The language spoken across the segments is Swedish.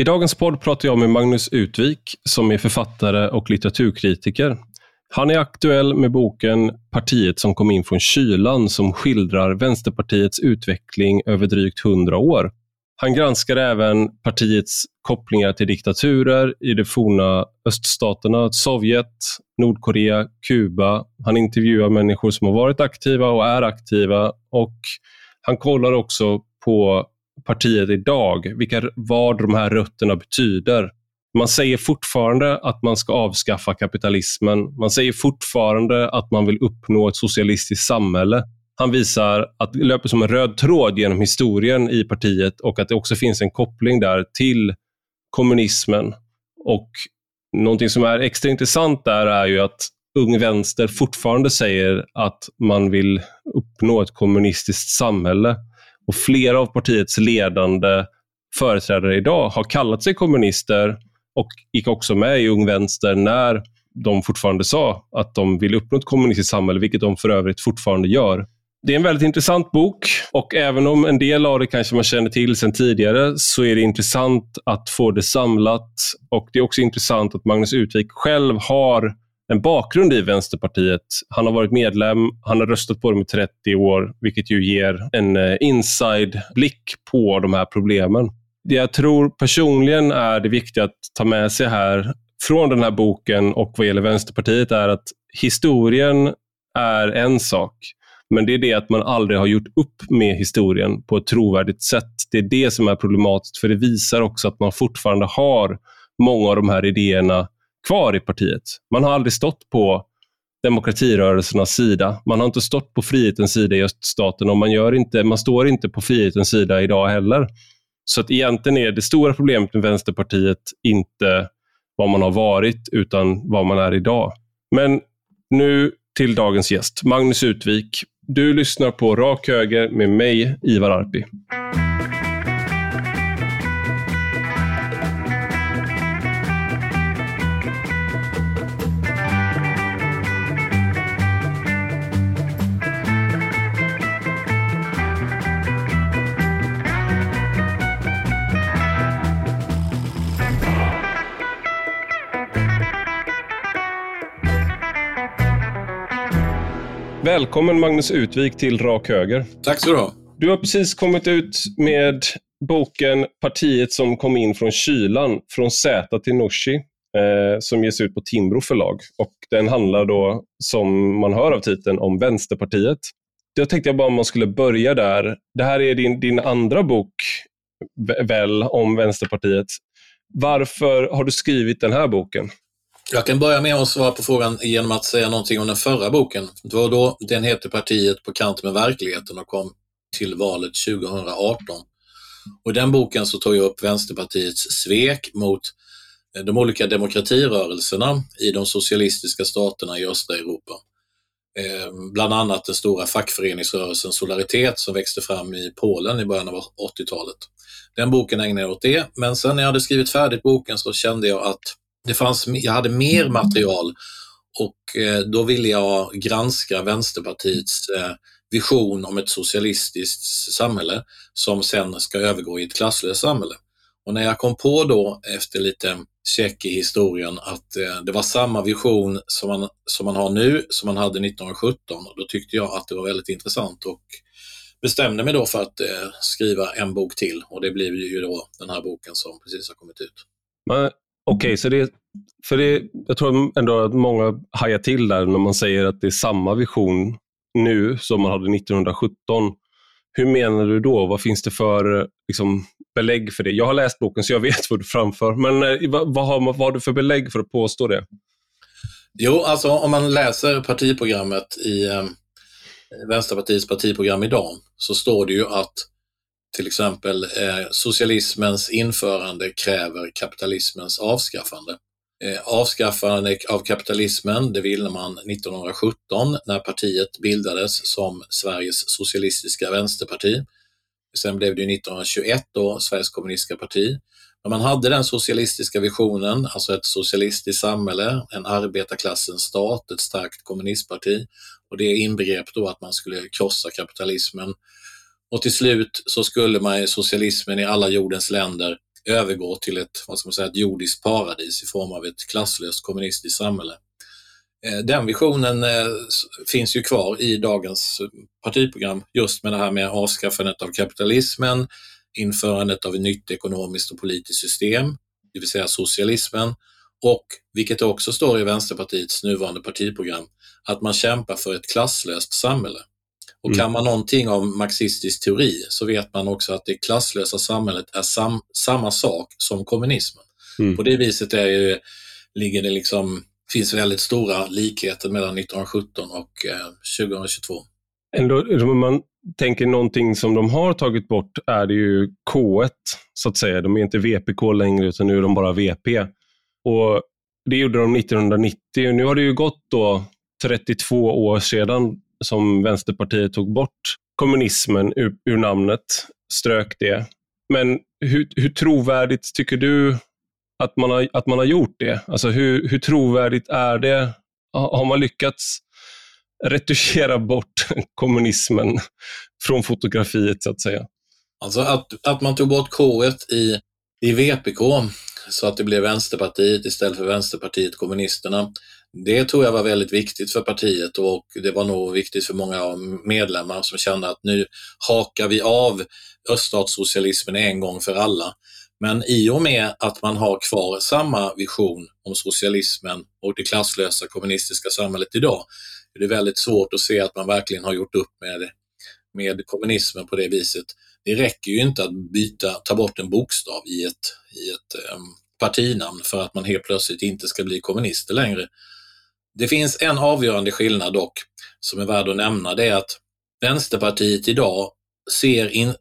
I dagens podd pratar jag med Magnus Utvik som är författare och litteraturkritiker. Han är aktuell med boken Partiet som kom in från kylan som skildrar Vänsterpartiets utveckling över drygt hundra år. Han granskar även partiets kopplingar till diktaturer i de forna öststaterna, Sovjet, Nordkorea, Kuba. Han intervjuar människor som har varit aktiva och är aktiva och han kollar också på partiet idag, vilka, vad de här rötterna betyder. Man säger fortfarande att man ska avskaffa kapitalismen. Man säger fortfarande att man vill uppnå ett socialistiskt samhälle. Han visar att det löper som en röd tråd genom historien i partiet och att det också finns en koppling där till kommunismen. Och Någonting som är extra intressant där är ju att Ung Vänster fortfarande säger att man vill uppnå ett kommunistiskt samhälle. Och Flera av partiets ledande företrädare idag har kallat sig kommunister och gick också med i Ung Vänster när de fortfarande sa att de vill uppnå ett kommunistiskt samhälle, vilket de för övrigt fortfarande gör. Det är en väldigt intressant bok och även om en del av det kanske man känner till sedan tidigare så är det intressant att få det samlat och det är också intressant att Magnus Utvik själv har en bakgrund i Vänsterpartiet. Han har varit medlem, han har röstat på dem i 30 år, vilket ju ger en eh, inside-blick på de här problemen. Det jag tror personligen är det viktiga att ta med sig här från den här boken och vad gäller Vänsterpartiet är att historien är en sak. Men det är det att man aldrig har gjort upp med historien på ett trovärdigt sätt. Det är det som är problematiskt, för det visar också att man fortfarande har många av de här idéerna kvar i partiet. Man har aldrig stått på demokratirörelsernas sida. Man har inte stått på frihetens sida i öststaten och man, gör inte, man står inte på frihetens sida idag heller. Så att egentligen är det stora problemet med Vänsterpartiet inte vad man har varit, utan vad man är idag. Men nu till dagens gäst, Magnus Utvik. Du lyssnar på Rak Höger med mig, Ivar Arpi. Välkommen Magnus Utvik till Rak Höger. Tack så du ha. Du har precis kommit ut med boken Partiet som kom in från kylan, från Zäta till Nooshi, eh, som ges ut på Timbro förlag. Och den handlar då, som man hör av titeln, om Vänsterpartiet. Jag tänkte bara om man skulle börja där. Det här är din, din andra bok, väl, om Vänsterpartiet. Varför har du skrivit den här boken? Jag kan börja med att svara på frågan genom att säga någonting om den förra boken. Det var då den hette Partiet på kant med verkligheten och kom till valet 2018. Och I den boken så tog jag upp Vänsterpartiets svek mot eh, de olika demokratirörelserna i de socialistiska staterna i östra Europa. Eh, bland annat den stora fackföreningsrörelsen Solidaritet som växte fram i Polen i början av 80-talet. Den boken ägnade jag åt det, men sen när jag hade skrivit färdigt boken så kände jag att det fanns, jag hade mer mm. material och eh, då ville jag granska Vänsterpartiets eh, vision om ett socialistiskt samhälle som sen ska övergå i ett klasslöst samhälle. Och när jag kom på då efter lite check i historien att eh, det var samma vision som man, som man har nu som man hade 1917, då tyckte jag att det var väldigt intressant och bestämde mig då för att skriva en bok till och det blev ju då den här boken som precis har kommit ut. Men Okej, okay, så det, för det, jag tror ändå att många hajar till där när man säger att det är samma vision nu som man hade 1917. Hur menar du då? Vad finns det för liksom, belägg för det? Jag har läst boken så jag vet vad du framför, men eh, vad, vad, har, vad har du för belägg för att påstå det? Jo, alltså om man läser partiprogrammet i eh, Vänsterpartiets partiprogram idag så står det ju att till exempel eh, socialismens införande kräver kapitalismens avskaffande. Eh, avskaffande av kapitalismen, det ville man 1917 när partiet bildades som Sveriges socialistiska vänsterparti. Sen blev det 1921 då Sveriges kommunistiska parti. Men man hade den socialistiska visionen, alltså ett socialistiskt samhälle, en arbetarklassens stat, ett starkt kommunistparti och det inbegrep då att man skulle krossa kapitalismen och till slut så skulle man socialismen i alla jordens länder övergå till ett, vad ska man säga, ett jordiskt paradis i form av ett klasslöst kommunistiskt samhälle. Eh, den visionen eh, finns ju kvar i dagens eh, partiprogram just med det här med avskaffandet av kapitalismen, införandet av ett nytt ekonomiskt och politiskt system, det vill säga socialismen, och vilket också står i Vänsterpartiets nuvarande partiprogram, att man kämpar för ett klasslöst samhälle. Och mm. kan man någonting om marxistisk teori så vet man också att det klasslösa samhället är sam samma sak som kommunismen. Mm. På det viset är ju, ligger det liksom, finns väldigt stora likheter mellan 1917 och eh, 2022. Ändå, om man tänker någonting som de har tagit bort är det ju K1, så att säga. De är inte VPK längre, utan nu är de bara VP. Och Det gjorde de 1990 och nu har det ju gått då 32 år sedan som Vänsterpartiet tog bort kommunismen ur, ur namnet, strök det. Men hur, hur trovärdigt tycker du att man har, att man har gjort det? Alltså hur, hur trovärdigt är det? Har man lyckats retuschera bort kommunismen från fotografiet så att säga? Alltså att, att man tog bort K i, i VPK så att det blev Vänsterpartiet istället för Vänsterpartiet kommunisterna. Det tror jag var väldigt viktigt för partiet och det var nog viktigt för många medlemmar som kände att nu hakar vi av öststatssocialismen en gång för alla. Men i och med att man har kvar samma vision om socialismen och det klasslösa kommunistiska samhället idag, är det väldigt svårt att se att man verkligen har gjort upp med, med kommunismen på det viset. Det räcker ju inte att byta, ta bort en bokstav i ett, i ett um, partinamn för att man helt plötsligt inte ska bli kommunister längre. Det finns en avgörande skillnad dock som är värd att nämna. Det är att Vänsterpartiet idag ser in,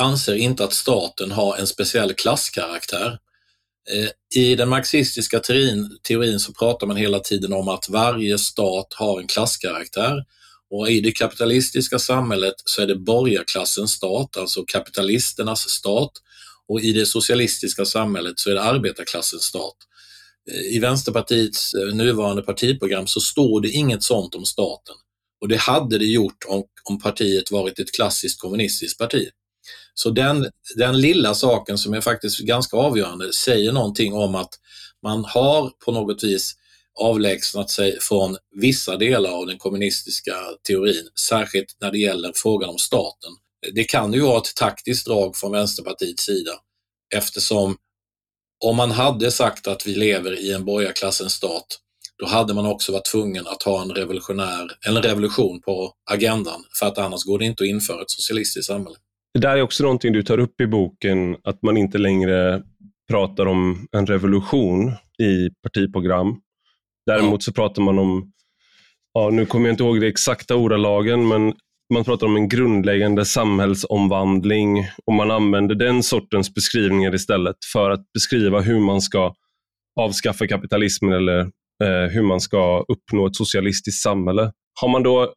anser inte att staten har en speciell klasskaraktär. Eh, I den marxistiska teorin, teorin så pratar man hela tiden om att varje stat har en klasskaraktär och i det kapitalistiska samhället så är det borgarklassens stat, alltså kapitalisternas stat och i det socialistiska samhället så är det arbetarklassens stat. I Vänsterpartiets eh, nuvarande partiprogram så står det inget sånt om staten. Och det hade det gjort om, om partiet varit ett klassiskt kommunistiskt parti. Så den, den lilla saken som är faktiskt ganska avgörande säger någonting om att man har på något vis avlägsnat sig från vissa delar av den kommunistiska teorin, särskilt när det gäller frågan om staten. Det kan ju vara ett taktiskt drag från Vänsterpartiets sida eftersom om man hade sagt att vi lever i en borgarklassens stat, då hade man också varit tvungen att ha en revolutionär, en revolution på agendan, för att annars går det inte att införa ett socialistiskt samhälle. Det där är också någonting du tar upp i boken, att man inte längre pratar om en revolution i partiprogram. Däremot så pratar man om, ja, nu kommer jag inte ihåg det exakta ordalagen, men man pratar om en grundläggande samhällsomvandling och man använder den sortens beskrivningar istället för att beskriva hur man ska avskaffa kapitalismen eller eh, hur man ska uppnå ett socialistiskt samhälle. Har man då,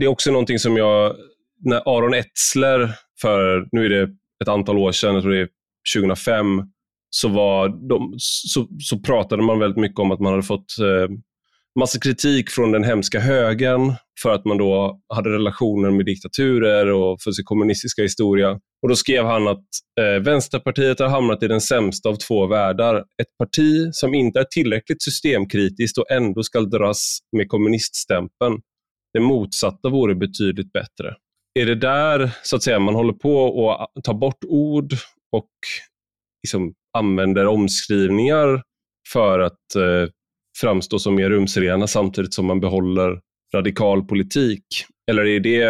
det är också någonting som jag, när Aron Etzler för, nu är det ett antal år sedan, jag tror det är 2005, så, var de, så, så pratade man väldigt mycket om att man hade fått eh, massa kritik från den hemska högern för att man då hade relationer med diktaturer och för sin kommunistiska historia. Och Då skrev han att eh, Vänsterpartiet har hamnat i den sämsta av två världar. Ett parti som inte är tillräckligt systemkritiskt och ändå ska dras med kommuniststämpeln. Det motsatta vore betydligt bättre. Är det där så att säga, man håller på att ta bort ord och liksom använder omskrivningar för att eh, framstå som mer rumsrena samtidigt som man behåller radikal politik? Eller är det,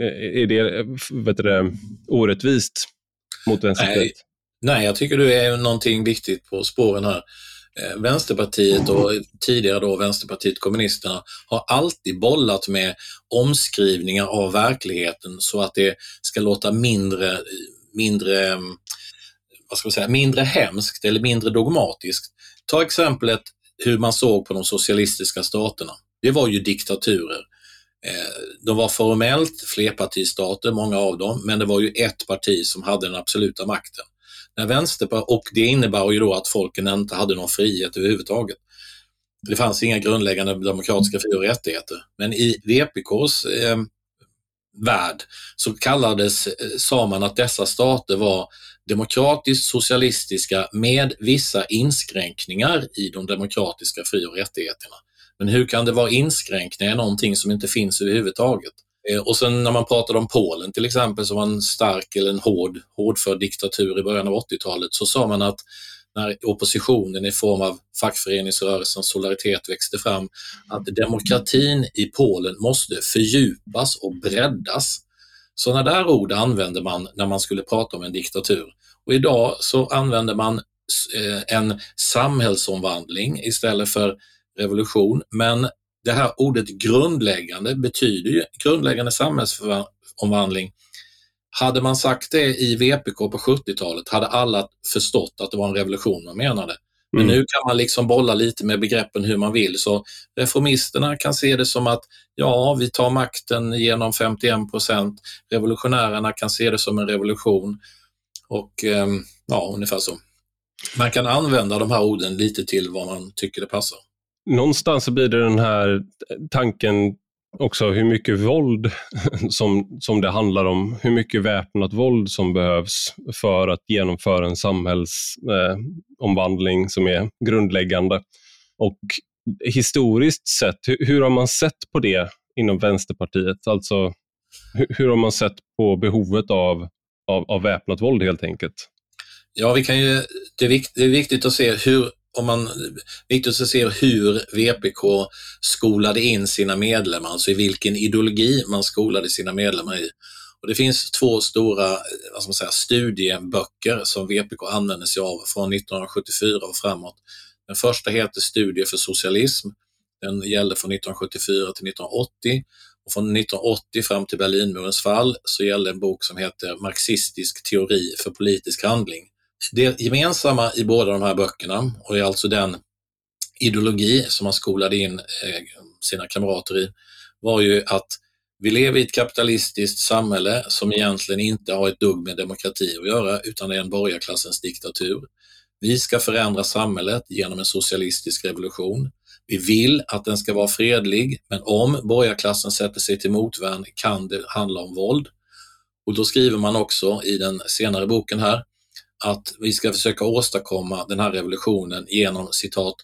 eh, är det vet du, orättvist mot Vänsterpartiet? Nej, nej, jag tycker du är någonting viktigt på spåren här. Eh, vänsterpartiet och tidigare då Vänsterpartiet kommunisterna har alltid bollat med omskrivningar av verkligheten så att det ska låta mindre, mindre, eh, vad ska man säga, mindre hemskt eller mindre dogmatiskt. Ta exemplet hur man såg på de socialistiska staterna. Det var ju diktaturer. Eh, de var formellt flerpartistater, många av dem, men det var ju ett parti som hade den absoluta makten. När och det innebar ju då att folken inte hade någon frihet överhuvudtaget. Det fanns inga grundläggande demokratiska fri och rättigheter. Men i VPKs eh, värld så kallades, eh, sa man att dessa stater var demokratiskt socialistiska med vissa inskränkningar i de demokratiska fri och rättigheterna. Men hur kan det vara inskränkningar i någonting som inte finns överhuvudtaget? Eh, och sen när man pratade om Polen till exempel, som var en stark eller en hård, hårdför diktatur i början av 80-talet, så sa man att när oppositionen i form av fackföreningsrörelsen Solidaritet växte fram, att demokratin i Polen måste fördjupas och breddas. Sådana där ord använde man när man skulle prata om en diktatur. Och idag så använder man eh, en samhällsomvandling istället för revolution. Men det här ordet grundläggande betyder ju grundläggande samhällsomvandling. Hade man sagt det i VPK på 70-talet hade alla förstått att det var en revolution man menade. Men mm. nu kan man liksom bolla lite med begreppen hur man vill. Så reformisterna kan se det som att ja, vi tar makten genom 51 procent. Revolutionärerna kan se det som en revolution. Och ehm, ja, ungefär så. Man kan använda de här orden lite till vad man tycker det passar. Någonstans så blir det den här tanken också hur mycket våld som, som det handlar om. Hur mycket väpnat våld som behövs för att genomföra en samhällsomvandling eh, som är grundläggande. Och historiskt sett, hur, hur, har man sett på det inom Vänsterpartiet? Alltså, hur, hur har man sett på behovet av, av, av väpnat våld helt enkelt? Ja, vi kan ju, det, är det är viktigt att se hur om man, viktigt att se hur VPK skolade in sina medlemmar, alltså i vilken ideologi man skolade sina medlemmar i. Och det finns två stora eh, vad ska man säga, studieböcker som VPK använder sig av från 1974 och framåt. Den första heter Studier för socialism. Den gällde från 1974 till 1980 och från 1980 fram till Berlinmurens fall så gällde en bok som heter Marxistisk teori för politisk handling. Det gemensamma i båda de här böckerna, och är alltså den ideologi som man skolade in eh, sina kamrater i, var ju att vi lever i ett kapitalistiskt samhälle som egentligen inte har ett dugg med demokrati att göra, utan är en borgarklassens diktatur. Vi ska förändra samhället genom en socialistisk revolution. Vi vill att den ska vara fredlig, men om borgarklassen sätter sig till motvärn kan det handla om våld. Och då skriver man också i den senare boken här att vi ska försöka åstadkomma den här revolutionen genom citat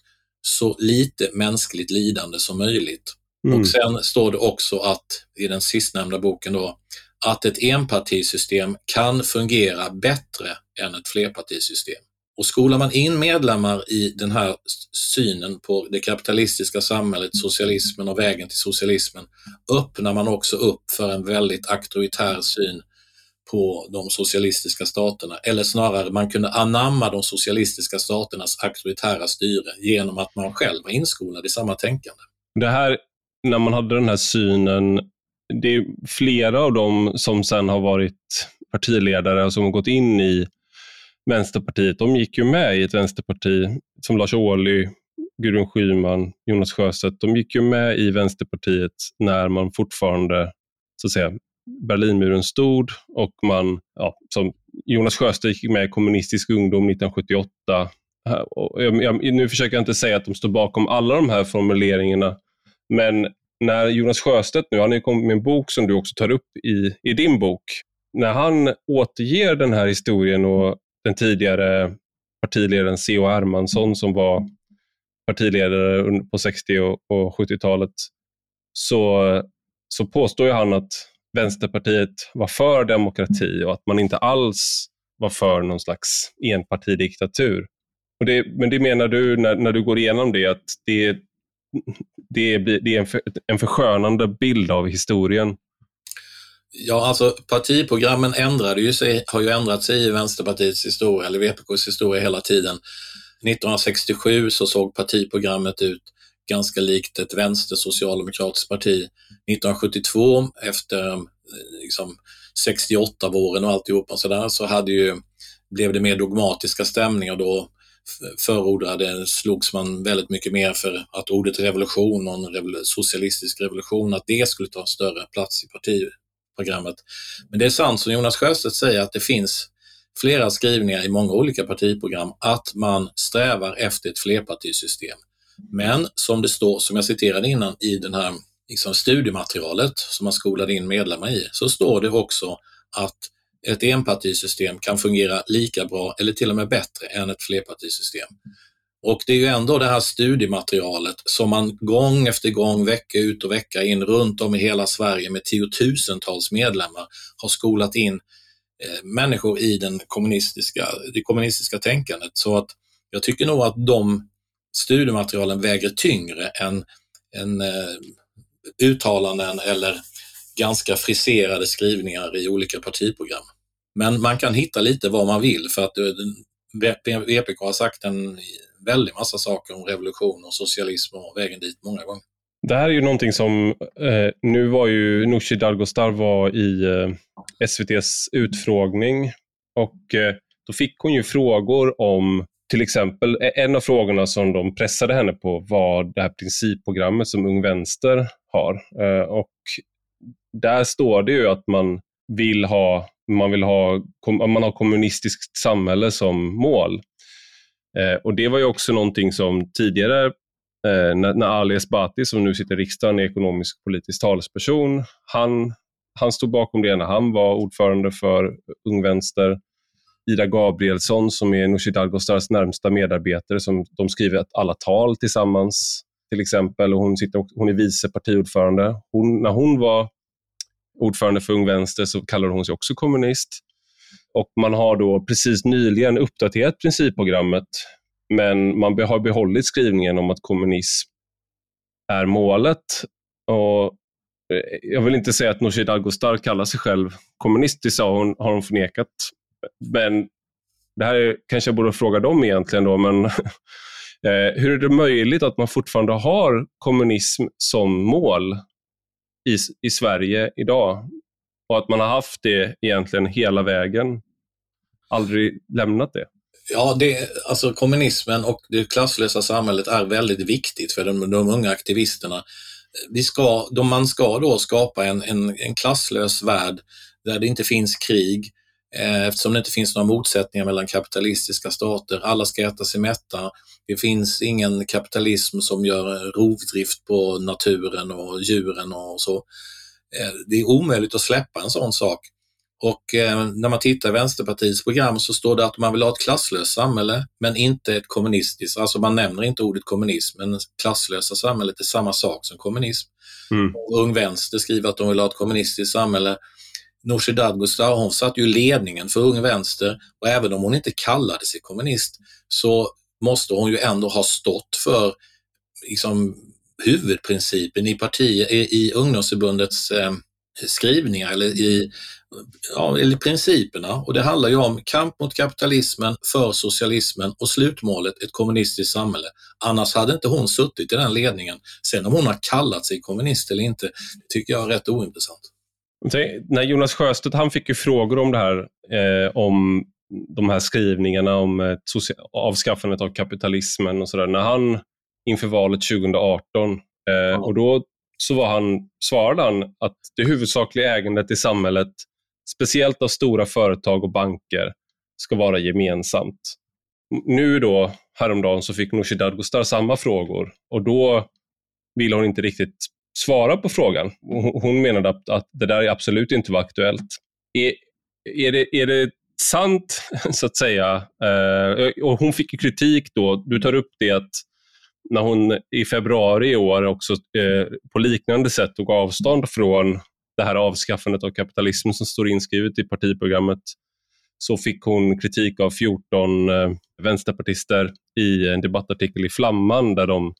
så lite mänskligt lidande som möjligt. Mm. Och sen står det också att i den sistnämnda boken då att ett enpartisystem kan fungera bättre än ett flerpartisystem. Och skolar man in medlemmar i den här synen på det kapitalistiska samhället, socialismen och vägen till socialismen, öppnar man också upp för en väldigt auktoritär syn på de socialistiska staterna, eller snarare man kunde anamma de socialistiska staternas auktoritära styre genom att man själv var inskolad i samma tänkande. Det här, när man hade den här synen, det är flera av dem som sen har varit partiledare och som har gått in i Vänsterpartiet, de gick ju med i ett vänsterparti som Lars Ohly, Gudrun Schyman, Jonas Sjöstedt, de gick ju med i Vänsterpartiet när man fortfarande så att säga, Berlinmuren stod och man, ja, som Jonas Sjöstedt gick med i Kommunistisk ungdom 1978. Och jag, jag, nu försöker jag inte säga att de står bakom alla de här formuleringarna, men när Jonas Sjöstedt nu, han har kommit med en bok som du också tar upp i, i din bok, när han återger den här historien och den tidigare partiledaren C.H. Hermansson som var partiledare på 60 och 70-talet, så, så påstår han att Vänsterpartiet var för demokrati och att man inte alls var för någon slags enpartidiktatur. Och det, men det menar du när, när du går igenom det, att det, det, det är en, för, en förskönande bild av historien? Ja, alltså partiprogrammen ändrade ju sig, har ju ändrat sig i Vänsterpartiets historia, eller VPKs historia hela tiden. 1967 så såg partiprogrammet ut ganska likt ett vänstersocialdemokratiskt parti. 1972 efter eh, liksom, 68-våren och alltihopa så där, så hade ju, blev det mer dogmatiska stämningar då förordade, slogs man väldigt mycket mer för att ordet revolution och en revol socialistisk revolution, att det skulle ta större plats i partiprogrammet. Men det är sant som Jonas Sjöstedt säger att det finns flera skrivningar i många olika partiprogram att man strävar efter ett flerpartisystem. Men som det står, som jag citerade innan i den här liksom studiematerialet som man skolade in medlemmar i, så står det också att ett enpartisystem kan fungera lika bra eller till och med bättre än ett flerpartisystem. Och det är ju ändå det här studiematerialet som man gång efter gång, vecka ut och vecka in runt om i hela Sverige med tiotusentals medlemmar har skolat in eh, människor i den kommunistiska, det kommunistiska tänkandet. Så att jag tycker nog att de studiematerialen väger tyngre än, än eh, uttalanden eller ganska friserade skrivningar i olika partiprogram. Men man kan hitta lite vad man vill för att eh, VPK har sagt en väldig massa saker om revolution och socialism och vägen dit många gånger. Det här är ju någonting som, eh, nu var ju Nooshi Dadgostar var i eh, SVTs utfrågning och eh, då fick hon ju frågor om till exempel, e- en av frågorna som de pressade henne på var det här principprogrammet som Ung Vänster har. Eh, och där står det ju att man vill ha, man vill ha, man har kommunistiskt samhälle som mål. Eh, och Det var ju också någonting som tidigare, eh, när, när Ali Esbati, som nu sitter i riksdagen, är ekonomisk politisk talesperson, han, han stod bakom det när han var ordförande för Ung Vänster. Ida Gabrielsson som är Nooshi Dadgostars närmsta medarbetare, som de skriver alla tal tillsammans till exempel. Och hon, sitter, hon är vice partiordförande. Hon, när hon var ordförande för Ung Vänster så kallade hon sig också kommunist. Och Man har då precis nyligen uppdaterat principprogrammet men man har behållit skrivningen om att kommunism är målet. Och eh, jag vill inte säga att Nooshi Dadgostar kallar sig själv kommunist, det sa hon, har hon förnekat. Men det här är, kanske jag borde fråga dem egentligen då, men eh, hur är det möjligt att man fortfarande har kommunism som mål i, i Sverige idag? Och att man har haft det egentligen hela vägen, aldrig lämnat det. Ja, det, alltså kommunismen och det klasslösa samhället är väldigt viktigt för de, de unga aktivisterna. Vi ska, de, man ska då skapa en, en, en klasslös värld där det inte finns krig, eh, eftersom det inte finns några motsättningar mellan kapitalistiska stater. Alla ska äta sig mätta. Det finns ingen kapitalism som gör rovdrift på naturen och djuren och så. Eh, det är omöjligt att släppa en sån sak. Och eh, när man tittar i Vänsterpartiets program så står det att man vill ha ett klasslöst samhälle, men inte ett kommunistiskt. Alltså man nämner inte ordet kommunism, men klasslösa samhället är samma sak som kommunism. Mm. Ung Vänster skriver att de vill ha ett kommunistiskt samhälle. Nooshi Dadgostar, hon satt ju ledningen för Ung Vänster och även om hon inte kallade sig kommunist så måste hon ju ändå ha stått för liksom, huvudprincipen i, parti, i, i ungdomsförbundets eh, skrivningar eller i, ja, eller principerna. Och det handlar ju om kamp mot kapitalismen, för socialismen och slutmålet ett kommunistiskt samhälle. Annars hade inte hon suttit i den ledningen. Sen om hon har kallat sig kommunist eller inte, det tycker jag är rätt ointressant. När Jonas Sjöstedt han fick ju frågor om det här, eh, om de här skrivningarna om eh, avskaffandet av kapitalismen och sådär, när han inför valet 2018, eh, och då så var han, svarade han att det huvudsakliga ägandet i samhället, speciellt av stora företag och banker, ska vara gemensamt. Nu då, häromdagen, så fick Nooshi Dadgostar samma frågor och då ville hon inte riktigt svara på frågan. Hon menade att, att det där absolut inte var aktuellt. Är, är, det, är det sant, så att säga? Eh, och hon fick kritik då. Du tar upp det att när hon i februari i år också eh, på liknande sätt tog avstånd från det här avskaffandet av kapitalismen som står inskrivet i partiprogrammet så fick hon kritik av 14 eh, vänsterpartister i en debattartikel i Flamman där de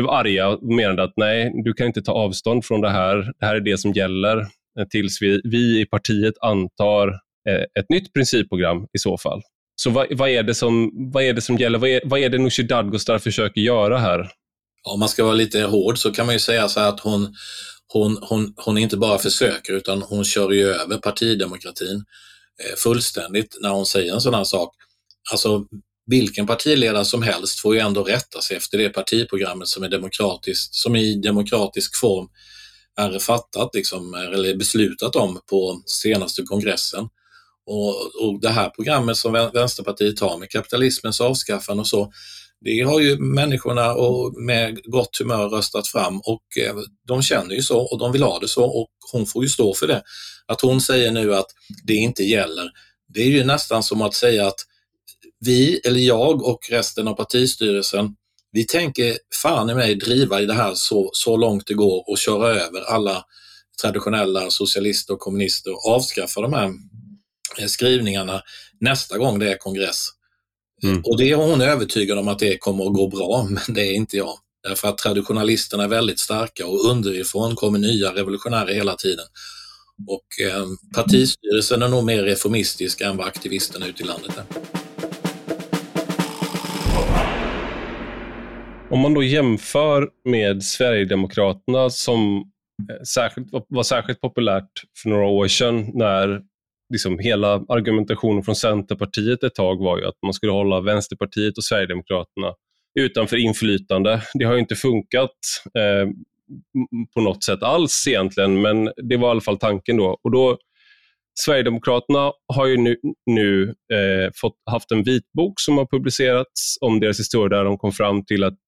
blev arga och menade att nej, du kan inte ta avstånd från det här. Det här är det som gäller eh, tills vi, vi i partiet antar eh, ett nytt principprogram i så fall. Så vad, vad, är det som, vad är det som gäller? Vad är, vad är det Nooshi Dadgostar försöker göra här? Om man ska vara lite hård så kan man ju säga så att hon, hon, hon, hon inte bara försöker utan hon kör ju över partidemokratin eh, fullständigt när hon säger en sån här sak. Alltså vilken partiledare som helst får ju ändå rätta sig efter det partiprogrammet som är demokratiskt, som i demokratisk form är fattat liksom, eller beslutat om på senaste kongressen. Och, och det här programmet som Vänsterpartiet har med kapitalismens avskaffande och så, Det har ju människorna och med gott humör röstat fram och eh, de känner ju så och de vill ha det så och hon får ju stå för det. Att hon säger nu att det inte gäller, det är ju nästan som att säga att vi, eller jag och resten av partistyrelsen, vi tänker fan i mig driva i det här så, så långt det går och köra över alla traditionella socialister och kommunister och avskaffa de här eh, skrivningarna nästa gång det är kongress. Mm. Och det är hon övertygad om att det kommer att gå bra, men det är inte jag. Därför att traditionalisterna är väldigt starka och underifrån kommer nya revolutionärer hela tiden. Och eh, partistyrelsen är nog mer reformistisk än vad aktivisterna ute i landet är. Om man då jämför med Sverigedemokraterna som eh, särskilt, var särskilt populärt för några år sedan när liksom hela argumentationen från Centerpartiet ett tag var ju att man skulle hålla Vänsterpartiet och Sverigedemokraterna utanför inflytande. Det har inte funkat eh, på något sätt alls egentligen, men det var i alla fall tanken då. Och då Sverigedemokraterna har ju nu, nu eh, fått, haft en vitbok som har publicerats om deras historia där de kom fram till att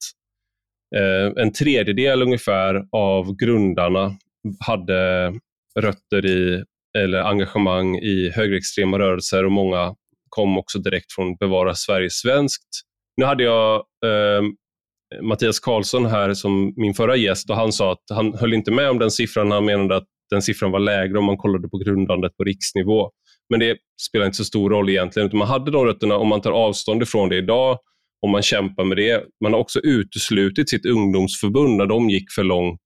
eh, en tredjedel ungefär av grundarna hade rötter i eller engagemang i högerextrema rörelser och många kom också direkt från Bevara Sverige svenskt. Nu hade jag eh, Mattias Karlsson här som min förra gäst och han sa att han höll inte med om den siffran. Han menade att den siffran var lägre om man kollade på grundandet på riksnivå. Men det spelar inte så stor roll egentligen. Utan man hade de rötterna, om man tar avstånd ifrån det idag, om man kämpar med det. Man har också uteslutit sitt ungdomsförbund när de gick för långt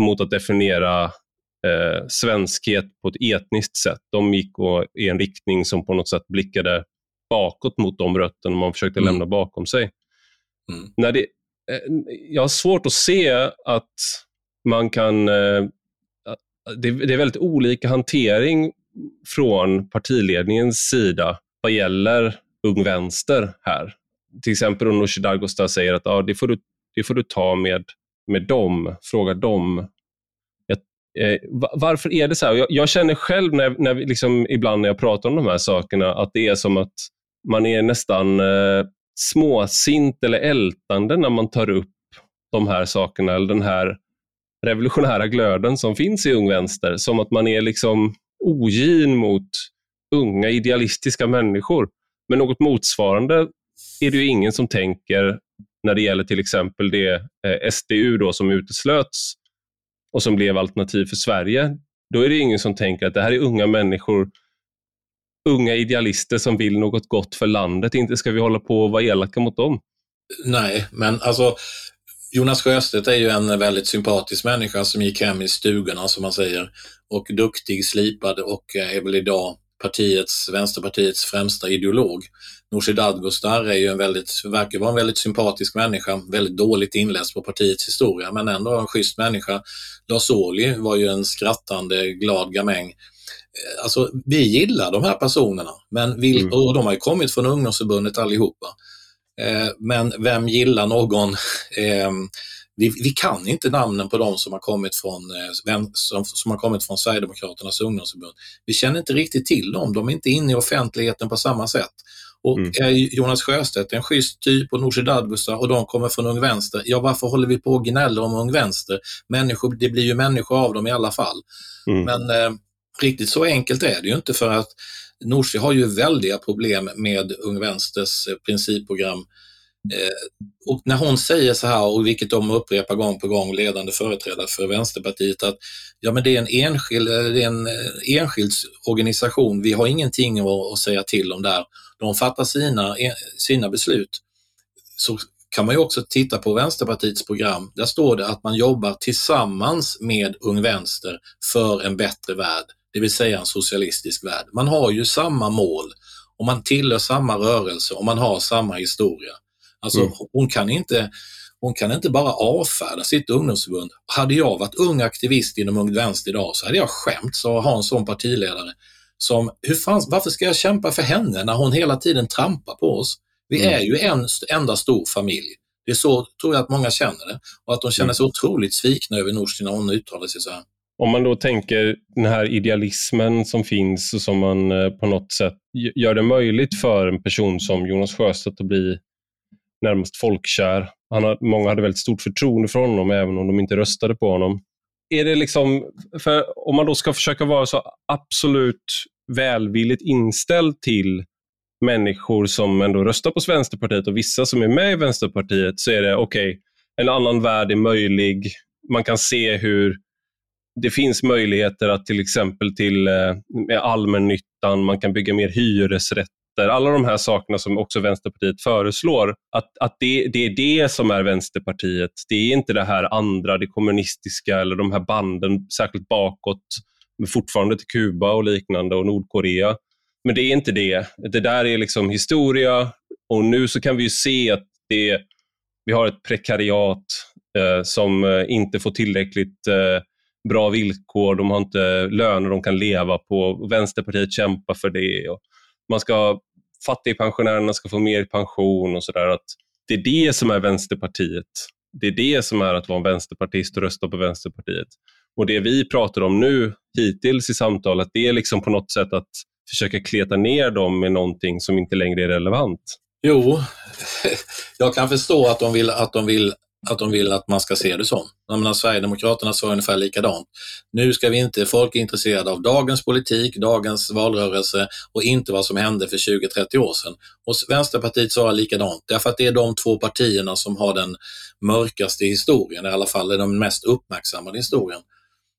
mot att definiera eh, svenskhet på ett etniskt sätt. De gick och, i en riktning som på något sätt blickade bakåt mot de rötterna man försökte mm. lämna bakom sig. Mm. När det, eh, jag har svårt att se att man kan eh, det, det, är väldigt olika hantering från partiledningens sida vad gäller Ung Vänster här. Till exempel om Nooshi Dadgostar säger att ah, det, får du, det får du ta med, med dem, fråga dem. Jag, eh, varför är det så här? Jag, jag känner själv när, när vi, liksom, ibland när jag pratar om de här sakerna att det är som att man är nästan eh, småsint eller ältande när man tar upp de här sakerna eller den här revolutionära glöden som finns i Ung Vänster. Som att man är liksom ogin mot unga idealistiska människor. Men något motsvarande är det ju ingen som tänker när det gäller till exempel det eh, SDU då som uteslöts och som blev alternativ för Sverige. Då är det ingen som tänker att det här är unga människor, unga idealister som vill något gott för landet. Inte ska vi hålla på och vara elaka mot dem. Nej, men alltså Jonas Sjöstedt är ju en väldigt sympatisk människa som gick hem i stugorna som man säger och duktig, slipad och är väl idag partiets, Vänsterpartiets främsta ideolog. Nooshi Dadgostar är ju en väldigt, verkar vara en väldigt sympatisk människa, väldigt dåligt inläst på partiets historia men ändå en schysst människa. Lars Ohly var ju en skrattande, glad gamäng. Eh, alltså, vi gillar de här personerna, men vill, mm. och de har ju kommit från ungdomsförbundet allihopa. Eh, men vem gillar någon? Eh, vi, vi, kan inte namnen på de som har kommit från, eh, som, som, har kommit från Sverigedemokraternas ungdomsförbund. Vi känner inte riktigt till dem, de är inte inne i offentligheten på samma sätt. Och mm. är Jonas Sjöstedt en schysst typ och Nooshi Dadgostar och de kommer från Ung Vänster, ja varför håller vi på och gnäller om Ung Vänster? Människor, det blir ju människor av dem i alla fall. Mm. Men eh, riktigt så enkelt är det ju inte för att Nooshi har ju väldiga problem med Ung Vänsters eh, principprogram. Eh, och när hon säger så här, och vilket de upprepar gång på gång, ledande företrädare för Vänsterpartiet, att ja, men det är en enskild, eh, det är en eh, enskild organisation, vi har ingenting att säga till om där. De fattar sina, sina beslut. Så kan man ju också titta på Vänsterpartiets program. Där står det att man jobbar tillsammans med Ung Vänster för en bättre värld det vill säga en socialistisk värld. Man har ju samma mål och man tillhör samma rörelse och man har samma historia. Alltså mm. hon, kan inte, hon kan inte bara avfärda sitt ungdomsförbund. Hade jag varit ung aktivist inom Ung Vänster idag så hade jag skämts att ha en sån partiledare som, hur fan, varför ska jag kämpa för henne när hon hela tiden trampar på oss? Vi mm. är ju en enda stor familj. Det är så tror jag att många känner det och att de känner mm. sig mm. otroligt svikna över Nooshi när hon uttalar sig så här. Om man då tänker den här idealismen som finns och som man eh, på något sätt gör det möjligt för en person som Jonas Sjöstedt att bli närmast folkkär. Han har, många hade väldigt stort förtroende för honom, även om de inte röstade på honom. Är det liksom, för om man då ska försöka vara så absolut välvilligt inställd till människor som ändå röstar på Vänsterpartiet och vissa som är med i Vänsterpartiet, så är det okej, okay, en annan värld är möjlig. Man kan se hur det finns möjligheter att till exempel till eh, allmännyttan, man kan bygga mer hyresrätter, alla de här sakerna som också Vänsterpartiet föreslår, att, att det, det är det som är Vänsterpartiet. Det är inte det här andra, det kommunistiska eller de här banden, särskilt bakåt, fortfarande till Kuba och liknande och Nordkorea. Men det är inte det. Det där är liksom historia och nu så kan vi se att det, vi har ett prekariat eh, som eh, inte får tillräckligt eh, bra villkor, de har inte löner de kan leva på. Vänsterpartiet kämpar för det. Och man ska, fattigpensionärerna ska få mer pension och sådär. Det är det som är Vänsterpartiet. Det är det som är att vara en vänsterpartist och rösta på Vänsterpartiet. Och Det vi pratar om nu hittills i samtalet, det är liksom på något sätt att försöka kleta ner dem med någonting som inte längre är relevant. Jo, jag kan förstå att de vill att, de vill, att, de vill att man ska se det så. Jag menar, Sverigedemokraterna sa ungefär likadant. Nu ska vi inte, folk är intresserade av dagens politik, dagens valrörelse och inte vad som hände för 20-30 år sedan. Och Vänsterpartiet sa likadant, därför att det är de två partierna som har den mörkaste historien, i alla fall är de mest uppmärksammade historien.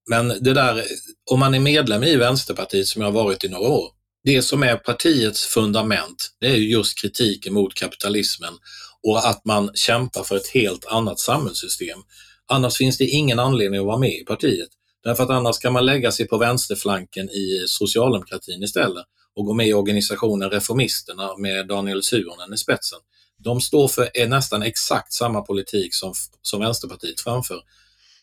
Men det där, om man är medlem i Vänsterpartiet som jag har varit i några år, det som är partiets fundament, det är just kritiken mot kapitalismen och att man kämpar för ett helt annat samhällssystem. Annars finns det ingen anledning att vara med i partiet. Därför att annars kan man lägga sig på vänsterflanken i socialdemokratin istället och gå med i organisationen Reformisterna med Daniel Suhonen i spetsen. De står för nästan exakt samma politik som, som Vänsterpartiet framför.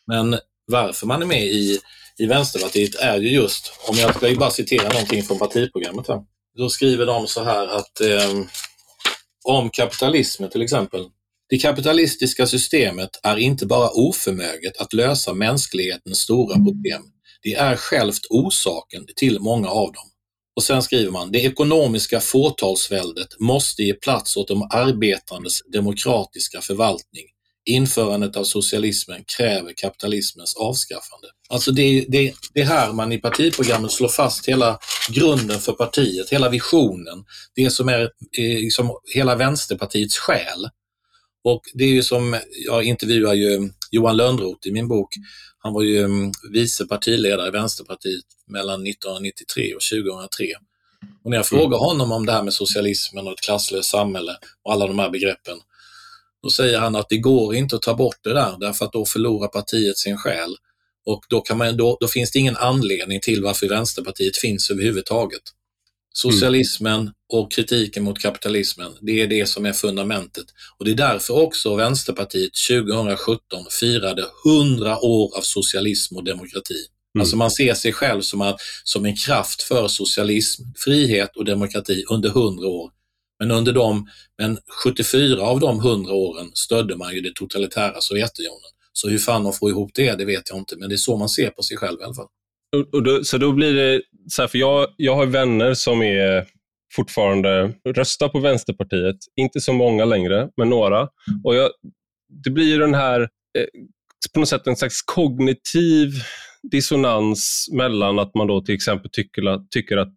Men varför man är med i, i Vänsterpartiet är ju just, om jag ska ju bara citera någonting från partiprogrammet här. Då skriver de så här att eh, om kapitalismen till exempel. Det kapitalistiska systemet är inte bara oförmöget att lösa mänsklighetens stora problem. Det är självt orsaken till många av dem. Och sen skriver man, det ekonomiska fåtalsväldet måste ge plats åt de arbetandes demokratiska förvaltning införandet av socialismen kräver kapitalismens avskaffande. Alltså det, det, det är här man i partiprogrammet slår fast hela grunden för partiet, hela visionen, det som är liksom hela Vänsterpartiets själ. Och det är ju som, jag intervjuar ju Johan Lönnroth i min bok, han var ju mm, vice partiledare i Vänsterpartiet mellan 1993 och 2003. Och när jag frågar honom om det här med socialismen och ett klasslöst samhälle och alla de här begreppen, då säger han att det går inte att ta bort det där därför att då förlorar partiet sin själ. Och då, kan man, då, då finns det ingen anledning till varför Vänsterpartiet finns överhuvudtaget. Socialismen och kritiken mot kapitalismen, det är det som är fundamentet. Och Det är därför också Vänsterpartiet 2017 firade 100 år av socialism och demokrati. Mm. Alltså man ser sig själv som, att, som en kraft för socialism, frihet och demokrati under 100 år. Men under de, men 74 av de 100 åren stödde man ju det totalitära Sovjetunionen. Så hur fan de får ihop det, det vet jag inte, men det är så man ser på sig själv i alla fall. Och, och då, så då blir det, så här, för jag, jag har vänner som är fortfarande röstar på Vänsterpartiet. Inte så många längre, men några. Och jag, det blir ju den här, eh, på något sätt en slags kognitiv dissonans mellan att man då till exempel tycker, tycker att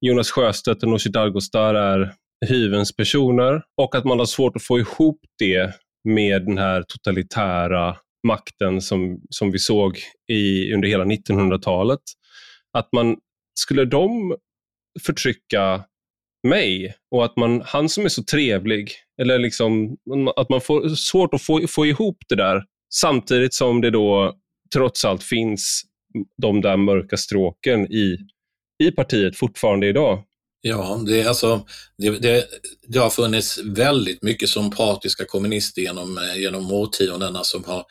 Jonas Sjöstedt och Nooshi Dadgostar är hyvens personer och att man har svårt att få ihop det med den här totalitära makten som, som vi såg i, under hela 1900-talet. Att man, skulle de förtrycka mig och att man, han som är så trevlig, eller liksom, att man får svårt att få, få ihop det där samtidigt som det då trots allt finns de där mörka stråken i, i partiet fortfarande idag. Ja, det, är alltså, det, det, det, har funnits väldigt mycket sympatiska kommunister genom, eh, genom årtiondena som har, i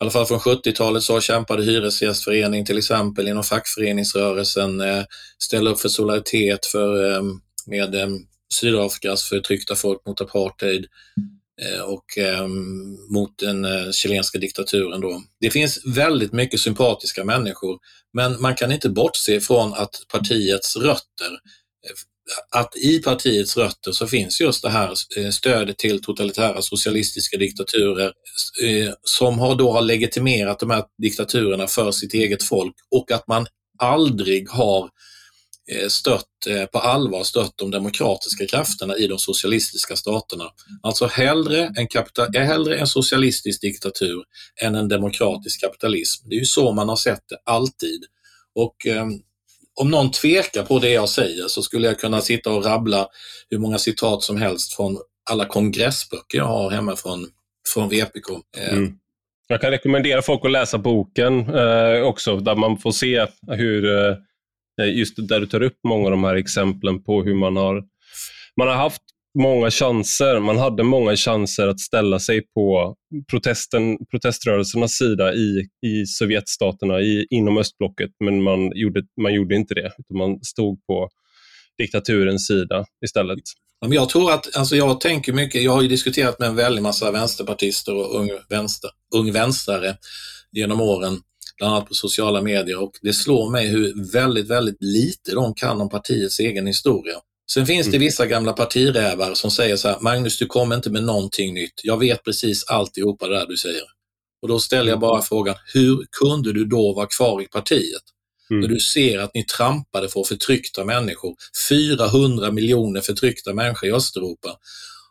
alla fall från 70-talet så kämpade Hyresgästförening till exempel inom fackföreningsrörelsen, eh, ställa upp för solidaritet för, eh, med eh, Sydafrikas förtryckta folk mot apartheid eh, och eh, mot den chilenska diktaturen. Då. Det finns väldigt mycket sympatiska människor, men man kan inte bortse från att partiets rötter att i partiets rötter så finns just det här eh, stödet till totalitära socialistiska diktaturer eh, som har då har legitimerat de här diktaturerna för sitt eget folk och att man aldrig har eh, stött, på allvar stött de demokratiska krafterna i de socialistiska staterna. Alltså hellre en, kapital, hellre en socialistisk diktatur än en demokratisk kapitalism. Det är ju så man har sett det alltid. Och ehm, om någon tvekar på det jag säger så skulle jag kunna sitta och rabbla hur många citat som helst från alla kongressböcker jag har hemma från, från VPK. Eh, mm. Jag kan rekommendera folk att läsa boken eh, också, där man får se hur eh, just där du tar upp många av de här exemplen på hur man har, man har haft många chanser. Man hade många chanser att ställa sig på protesten, proteströrelsernas sida i, i Sovjetstaterna, i, inom östblocket, men man gjorde, man gjorde inte det. Utan man stod på diktaturens sida istället. Jag tror att, alltså jag tänker mycket, jag har ju diskuterat med en väldig massa vänsterpartister och ung, vänster, ung vänstrare genom åren bland annat på sociala medier och det slår mig hur väldigt, väldigt lite de kan om partiets egen historia. Sen finns det mm. vissa gamla partirävar som säger så här, Magnus du kommer inte med någonting nytt. Jag vet precis alltihopa det där du säger. Och då ställer jag bara frågan, hur kunde du då vara kvar i partiet? Mm. När du ser att ni trampade för förtryckta människor, 400 miljoner förtryckta människor i Östeuropa.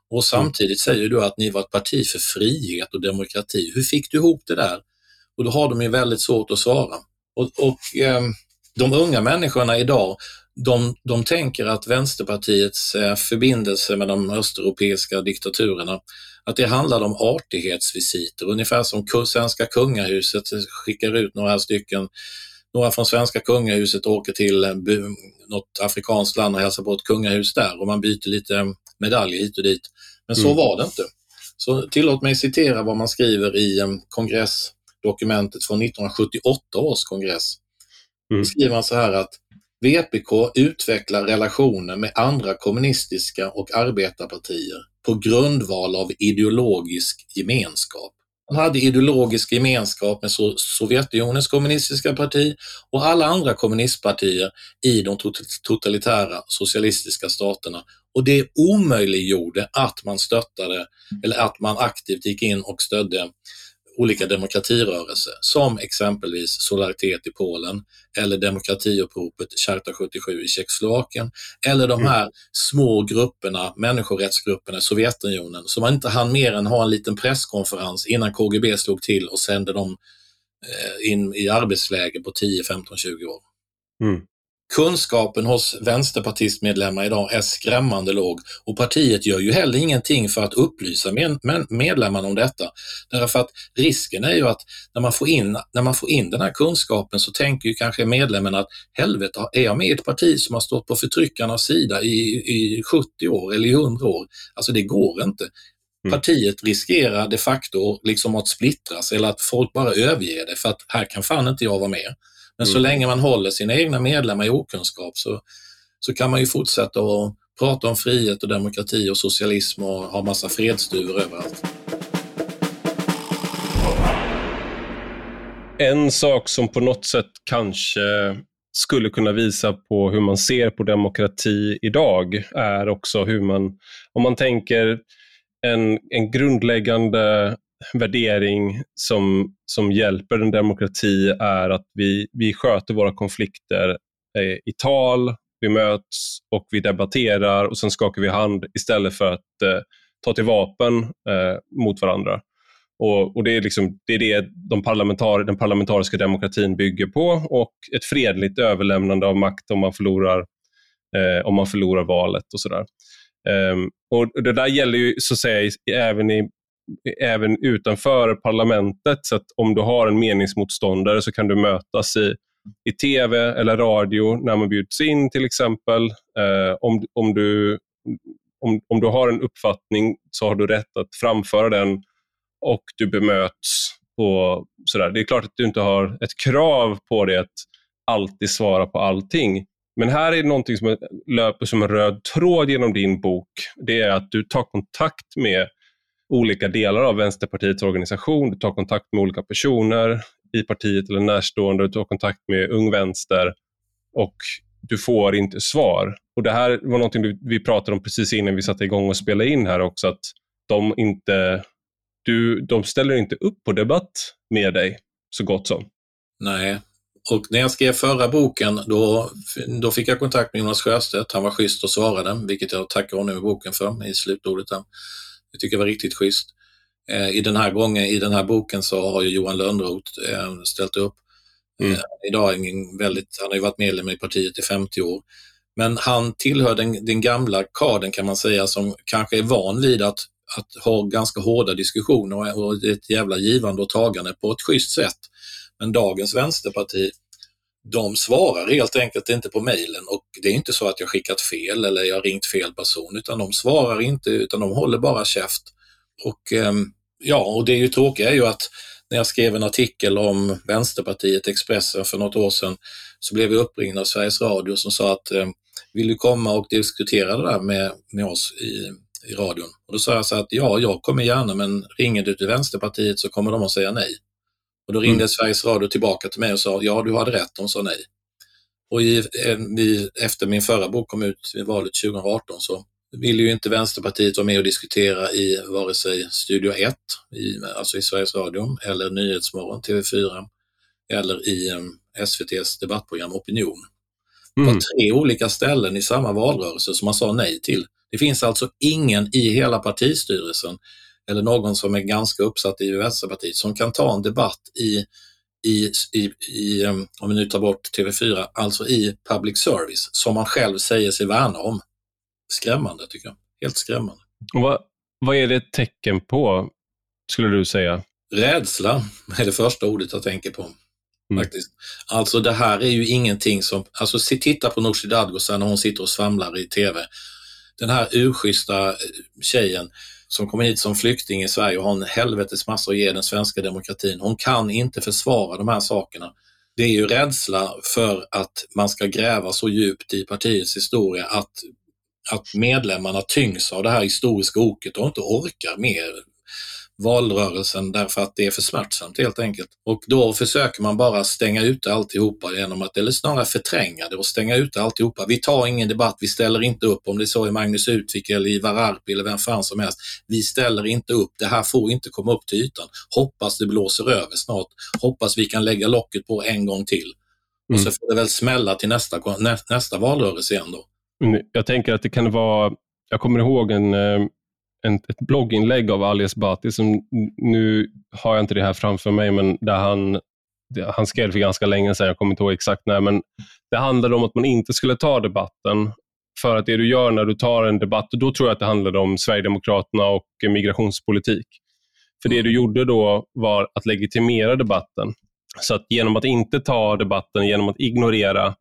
Och samtidigt säger du att ni var ett parti för frihet och demokrati. Hur fick du ihop det där? Och då har de ju väldigt svårt att svara. Och, och eh, de unga människorna idag, de, de tänker att Vänsterpartiets eh, förbindelse med de östeuropeiska diktaturerna, att det handlar om artighetsvisiter, ungefär som svenska kungahuset skickar ut några stycken några från svenska kungahuset åker till eh, något afrikanskt land och hälsar på ett kungahus där och man byter lite medaljer hit och dit. Men så mm. var det inte. Så tillåt mig citera vad man skriver i eh, kongress dokumentet från 1978 års kongress. Mm. Då skriver man så här att VPK utvecklar relationer med andra kommunistiska och arbetarpartier på grundval av ideologisk gemenskap. De hade ideologisk gemenskap med Sovjetunionens kommunistiska parti och alla andra kommunistpartier i de totalitära socialistiska staterna. Och det omöjliggjorde att man stöttade, eller att man aktivt gick in och stödde olika demokratirörelser som exempelvis Solidaritet i Polen eller demokratiuppropet Charta 77 i Tjeckoslovakien eller de här mm. små grupperna, människorättsgrupperna i Sovjetunionen som man inte hann mer än ha en liten presskonferens innan KGB slog till och sände dem eh, in i arbetsläger på 10, 15, 20 år. Mm. Kunskapen hos vänsterpartistmedlemmar idag är skrämmande låg och partiet gör ju heller ingenting för att upplysa medlemmarna om detta. Därför att risken är ju att när man får in, när man får in den här kunskapen så tänker ju kanske medlemmen att helvete, är jag med i ett parti som har stått på förtryckarnas sida i, i 70 år eller i 100 år? Alltså det går inte. Mm. Partiet riskerar de facto liksom att splittras eller att folk bara överger det för att här kan fan inte jag vara med. Men så mm. länge man håller sina egna medlemmar i okunskap så, så kan man ju fortsätta att prata om frihet och demokrati och socialism och ha massa fredsduvor överallt. En sak som på något sätt kanske skulle kunna visa på hur man ser på demokrati idag är också hur man, om man tänker en, en grundläggande värdering som, som hjälper en demokrati är att vi, vi sköter våra konflikter eh, i tal, vi möts och vi debatterar och sen skakar vi hand istället för att eh, ta till vapen eh, mot varandra. Och, och, Det är liksom, det, är det de parlamentar, den parlamentariska demokratin bygger på och ett fredligt överlämnande av makt om man förlorar, eh, om man förlorar valet och sådär. Um, och Det där gäller ju så att säga även i även utanför parlamentet. Så att om du har en meningsmotståndare så kan du mötas i, i tv eller radio när man bjuds in till exempel. Eh, om, om, du, om, om du har en uppfattning så har du rätt att framföra den och du bemöts. Och sådär. Det är klart att du inte har ett krav på dig att alltid svara på allting. Men här är det någonting som löper som en röd tråd genom din bok. Det är att du tar kontakt med olika delar av Vänsterpartiets organisation, du tar kontakt med olika personer i partiet eller närstående, du tar kontakt med Ung Vänster och du får inte svar. Och Det här var någonting vi pratade om precis innan vi satte igång och spelade in här också, att de inte du, de ställer inte upp på debatt med dig så gott som. Nej, och när jag skrev förra boken då, då fick jag kontakt med Jonas Sjöstedt. Han var schysst och svarade, vilket jag tackar honom i boken för i slutordet. Där. Jag tycker det var riktigt schysst. Eh, I den här gången, i den här boken så har ju Johan Lönnroth eh, ställt upp. Mm. Eh, idag är en väldigt, han har ju varit medlem i partiet i 50 år. Men han tillhör den, den gamla kaden kan man säga som kanske är van vid att att ha ganska hårda diskussioner och ett jävla givande och tagande på ett schysst sätt. Men dagens vänsterparti, de svarar helt enkelt inte på mejlen och det är inte så att jag skickat fel eller jag ringt fel person utan de svarar inte utan de håller bara käft. Och ehm, ja, och det är ju tråkiga är ju att när jag skrev en artikel om Vänsterpartiet, Expressen för något år sedan, så blev vi uppringda av Sveriges Radio som sa att ehm, vill du komma och diskutera det där med, med oss i, i radion. Och då sa jag så att ja, jag kommer gärna, men ringer du till Vänsterpartiet så kommer de att säga nej. Och då ringde mm. Sveriges Radio tillbaka till mig och sa ja, du hade rätt, de sa nej. Och i, i, efter min förra bok kom ut i valet 2018 så ville ju inte Vänsterpartiet vara med och diskutera i vare sig Studio 1, i, alltså i Sveriges Radio, eller Nyhetsmorgon, TV4, eller i um, SVTs debattprogram Opinion. Mm. tre olika ställen i samma valrörelse som man sa nej till. Det finns alltså ingen i hela partistyrelsen eller någon som är ganska uppsatt i Vänsterpartiet som kan ta en debatt i, i, i, i, um, om vi nu tar bort TV4, alltså i public service som man själv säger sig värna om. Skrämmande tycker jag. Helt skrämmande. vad, vad är det ett tecken på, skulle du säga? Rädsla är det första ordet jag tänker på. Mm. Faktiskt. Alltså det här är ju ingenting som, alltså titta på Nooshi Dadgostar när hon sitter och svamlar i TV den här urschyssta eh, tjejen som kommer hit som flykting i Sverige och har en helvetes massa att ge den svenska demokratin. Hon kan inte försvara de här sakerna. Det är ju rädsla för att man ska gräva så djupt i partiets historia att, att medlemmarna tyngs av det här historiska oket och inte orkar mer valrörelsen därför att det är för smärtsamt helt enkelt. Och då försöker man bara stänga ute alltihopa genom att, eller snarare förtränga det och stänga ute alltihopa. Vi tar ingen debatt, vi ställer inte upp om det är så i Magnus Utvik eller Ivar Arpi eller vem fan som helst. Vi ställer inte upp, det här får inte komma upp till ytan. Hoppas det blåser över snart, hoppas vi kan lägga locket på en gång till. Och så mm. får det väl smälla till nästa, nä, nästa valrörelse igen då. Mm, jag tänker att det kan vara, jag kommer ihåg en eh, en, ett blogginlägg av Ali Esbati, som nu har jag inte det här framför mig, men där han, han skrev för ganska länge sedan, jag kommer inte ihåg exakt när, men det handlade om att man inte skulle ta debatten. För att det du gör när du tar en debatt, då tror jag att det handlade om Sverigedemokraterna och migrationspolitik. För det du gjorde då var att legitimera debatten. Så att genom att inte ta debatten, genom att ignorera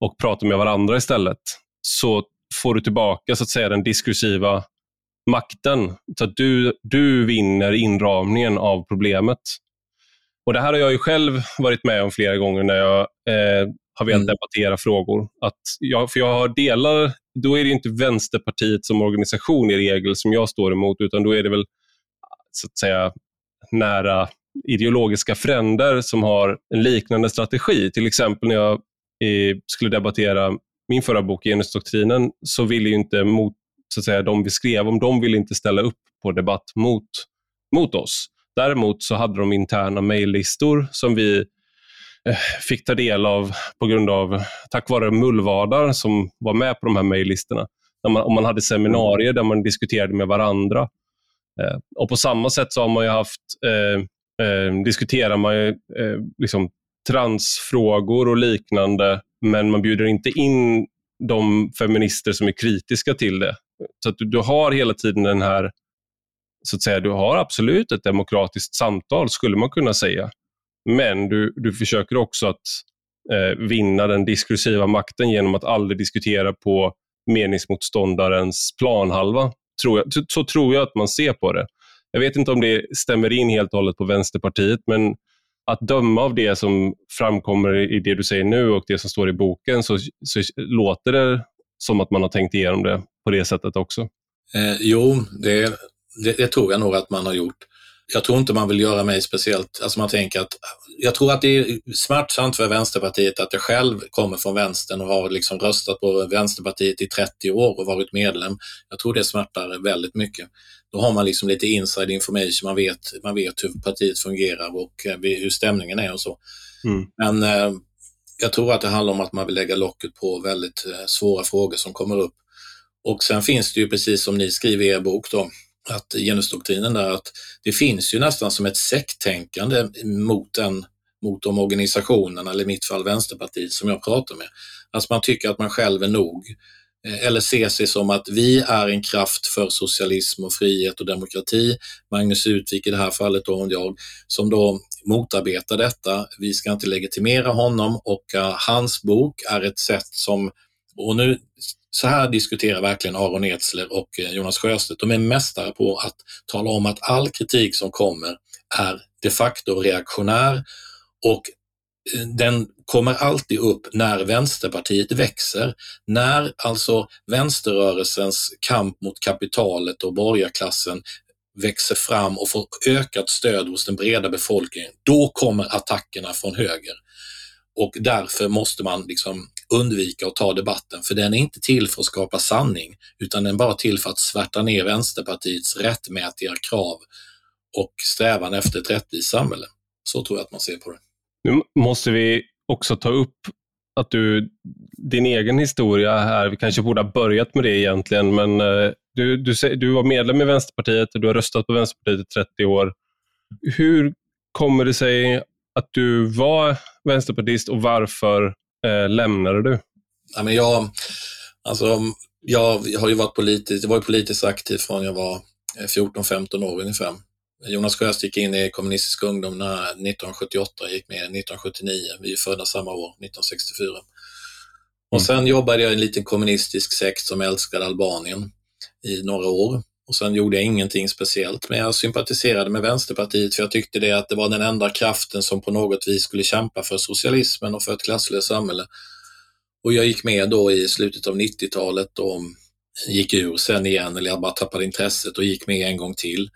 och prata med varandra istället, så får du tillbaka så att säga den diskursiva makten så att du, du vinner inramningen av problemet. Och Det här har jag ju själv varit med om flera gånger när jag eh, har velat mm. debattera frågor. Att jag, för jag har delar, då är det inte Vänsterpartiet som organisation i regel som jag står emot, utan då är det väl så att säga nära ideologiska fränder som har en liknande strategi. Till exempel när jag eh, skulle debattera min förra bok, Genusdoktrinen, så ville ju inte mot, så att säga, de vi skrev om, de ville inte ställa upp på debatt mot, mot oss. Däremot så hade de interna mejllistor som vi eh, fick ta del av på grund av, tack vare mullvadar som var med på de här mejllistorna. Man, om man hade seminarier där man diskuterade med varandra. Eh, och På samma sätt så har man ju haft, eh, eh, diskuterar man ju, eh, liksom transfrågor och liknande, men man bjuder inte in de feminister som är kritiska till det. Så att du, du, har hela tiden den här, så att säga, du har absolut ett demokratiskt samtal skulle man kunna säga. Men du, du försöker också att eh, vinna den diskursiva makten genom att aldrig diskutera på meningsmotståndarens planhalva. Tror jag, så, så tror jag att man ser på det. Jag vet inte om det stämmer in helt och hållet på Vänsterpartiet, men att döma av det som framkommer i det du säger nu och det som står i boken så, så låter det som att man har tänkt igenom det på det sättet också. Eh, jo, det, det, det, tror jag nog att man har gjort. jag tror inte man vill göra mig speciellt, alltså man tänker att, jag tror att det är smärtsamt för Vänsterpartiet att jag själv kommer från vänstern och har liksom röstat på Vänsterpartiet i 30 år och varit medlem. Jag tror det smärtar väldigt mycket. Då har man liksom lite inside information, man vet, man vet hur partiet fungerar och eh, hur stämningen är och så. Mm. Men eh, jag tror att det handlar om att man vill lägga locket på väldigt eh, svåra frågor som kommer upp. Och sen finns det ju precis som ni skriver i er bok då, att genusdoktrinen där, att det finns ju nästan som ett sekttänkande mot, den, mot de organisationerna, eller i mitt fall Vänsterpartiet som jag pratar med. Alltså man tycker att man själv är nog. Eh, eller ser sig som att vi är en kraft för socialism och frihet och demokrati. Magnus Utvik i det här fallet då, och jag, som då motarbetar detta. Vi ska inte legitimera honom och uh, hans bok är ett sätt som, och nu så här diskuterar verkligen Aron Edsler och eh, Jonas Sjöstedt. De är mästare på att tala om att all kritik som kommer är de facto reaktionär och eh, den kommer alltid upp när Vänsterpartiet växer. När alltså vänsterrörelsens kamp mot kapitalet och borgarklassen växer fram och får ökat stöd hos den breda befolkningen, då kommer attackerna från höger. Och därför måste man liksom undvika att ta debatten, för den är inte till för att skapa sanning, utan den är bara till för att svärta ner Vänsterpartiets rättmätiga krav och strävan efter ett rättvist samhälle. Så tror jag att man ser på det. Nu måste vi också ta upp att du, din egen historia här, vi kanske borde ha börjat med det egentligen, men eh, du, du, du var medlem i Vänsterpartiet och du har röstat på Vänsterpartiet i 30 år. Hur kommer det sig att du var vänsterpartist och varför eh, lämnade du? Ja, men jag, alltså, jag har ju varit politiskt, jag var politiskt aktiv från jag var 14-15 år ungefär. Jonas Sjöstedt gick in i kommunistisk ungdom 1978, gick med 1979. Vi är födda samma år, 1964. Och mm. sen jobbade jag i en liten kommunistisk sekt som älskade Albanien i några år. Och sen gjorde jag ingenting speciellt, men jag sympatiserade med Vänsterpartiet för jag tyckte det att det var den enda kraften som på något vis skulle kämpa för socialismen och för ett klasslöst samhälle. Och jag gick med då i slutet av 90-talet och gick ur sen igen, eller jag bara tappade intresset och gick med en gång till.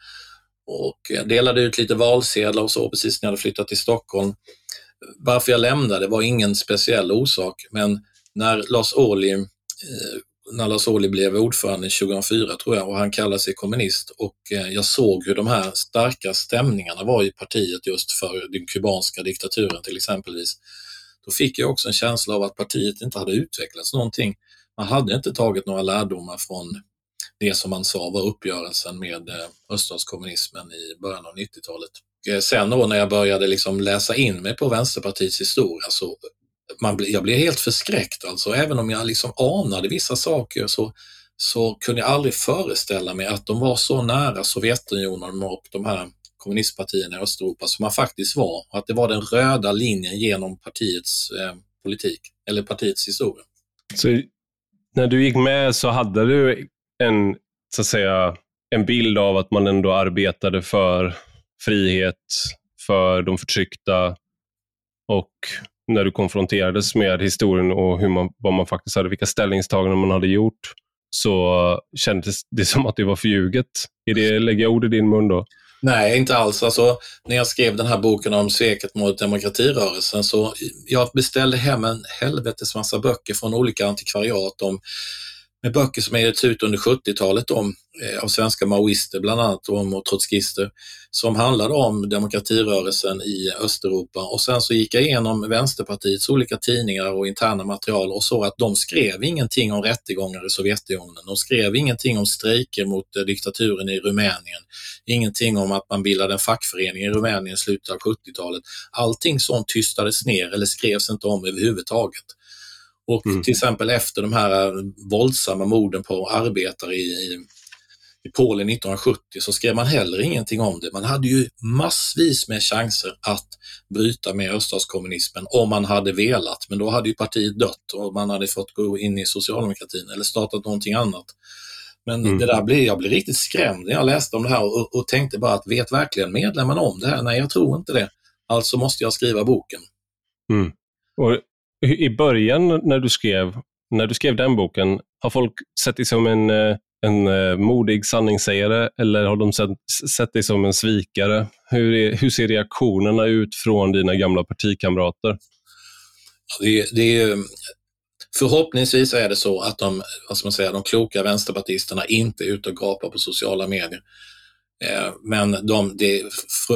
Och jag delade ut lite valsedlar och så precis när jag hade flyttat till Stockholm. Varför jag lämnade var ingen speciell orsak, men när Lars Ohly eh, eh, när Lars Ohly blev ordförande 2004 tror jag och han kallade sig kommunist och eh, jag såg hur de här starka stämningarna var i partiet just för den kubanska diktaturen till exempelvis. Då fick jag också en känsla av att partiet inte hade utvecklats någonting. Man hade inte tagit några lärdomar från det som man sa var uppgörelsen med eh, öststatskommunismen i början av 90-talet. Eh, sen då när jag började liksom läsa in mig på Vänsterpartiets historia så man, jag blev helt förskräckt alltså. Även om jag liksom anade vissa saker så, så kunde jag aldrig föreställa mig att de var så nära Sovjetunionen och de här kommunistpartierna i Östeuropa som man faktiskt var. Och att det var den röda linjen genom partiets eh, politik, eller partiets historia. Så när du gick med så hade du en, så att säga, en bild av att man ändå arbetade för frihet, för de förtryckta och när du konfronterades med historien och hur man, vad man faktiskt hade, vilka ställningstaganden man hade gjort, så kändes det som att det var förljuget. Är det, lägger jag ord i din mun då? Nej, inte alls. Alltså, när jag skrev den här boken om sveket mot demokratirörelsen så jag beställde hem en helvetes massa böcker från olika antikvariat om med böcker som getts ut under 70-talet om, eh, av svenska maoister bland annat om, och trotskister som handlade om demokratirörelsen i Östeuropa och sen så gick jag igenom Vänsterpartiets olika tidningar och interna material och såg att de skrev ingenting om rättegångar i Sovjetunionen. De skrev ingenting om strejker mot eh, diktaturen i Rumänien. Ingenting om att man bildade en fackförening i Rumänien i slutet av 70-talet. Allting sånt tystades ner eller skrevs inte om överhuvudtaget. Och mm. till exempel efter de här våldsamma morden på arbetare i, i, i Polen 1970 så skrev man heller ingenting om det. Man hade ju massvis med chanser att bryta med öststatskommunismen om man hade velat, men då hade ju partiet dött och man hade fått gå in i socialdemokratin eller startat någonting annat. Men mm. det där blev, jag blev riktigt skrämd när jag läste om det här och, och tänkte bara att vet verkligen medlemmarna om det här? Nej, jag tror inte det. Alltså måste jag skriva boken. Mm. Och i början när du skrev, när du skrev den boken, har folk sett dig som en, eh, en eh, modig sanningssägare eller har de sett, sett dig som en svikare? Hur, är, hur ser reaktionerna ut från dina gamla partikamrater? Det, det är, förhoppningsvis är det så att de, vad ska man säga, de kloka vänsterpartisterna inte är ute och gapar på sociala medier. Eh, men de, de,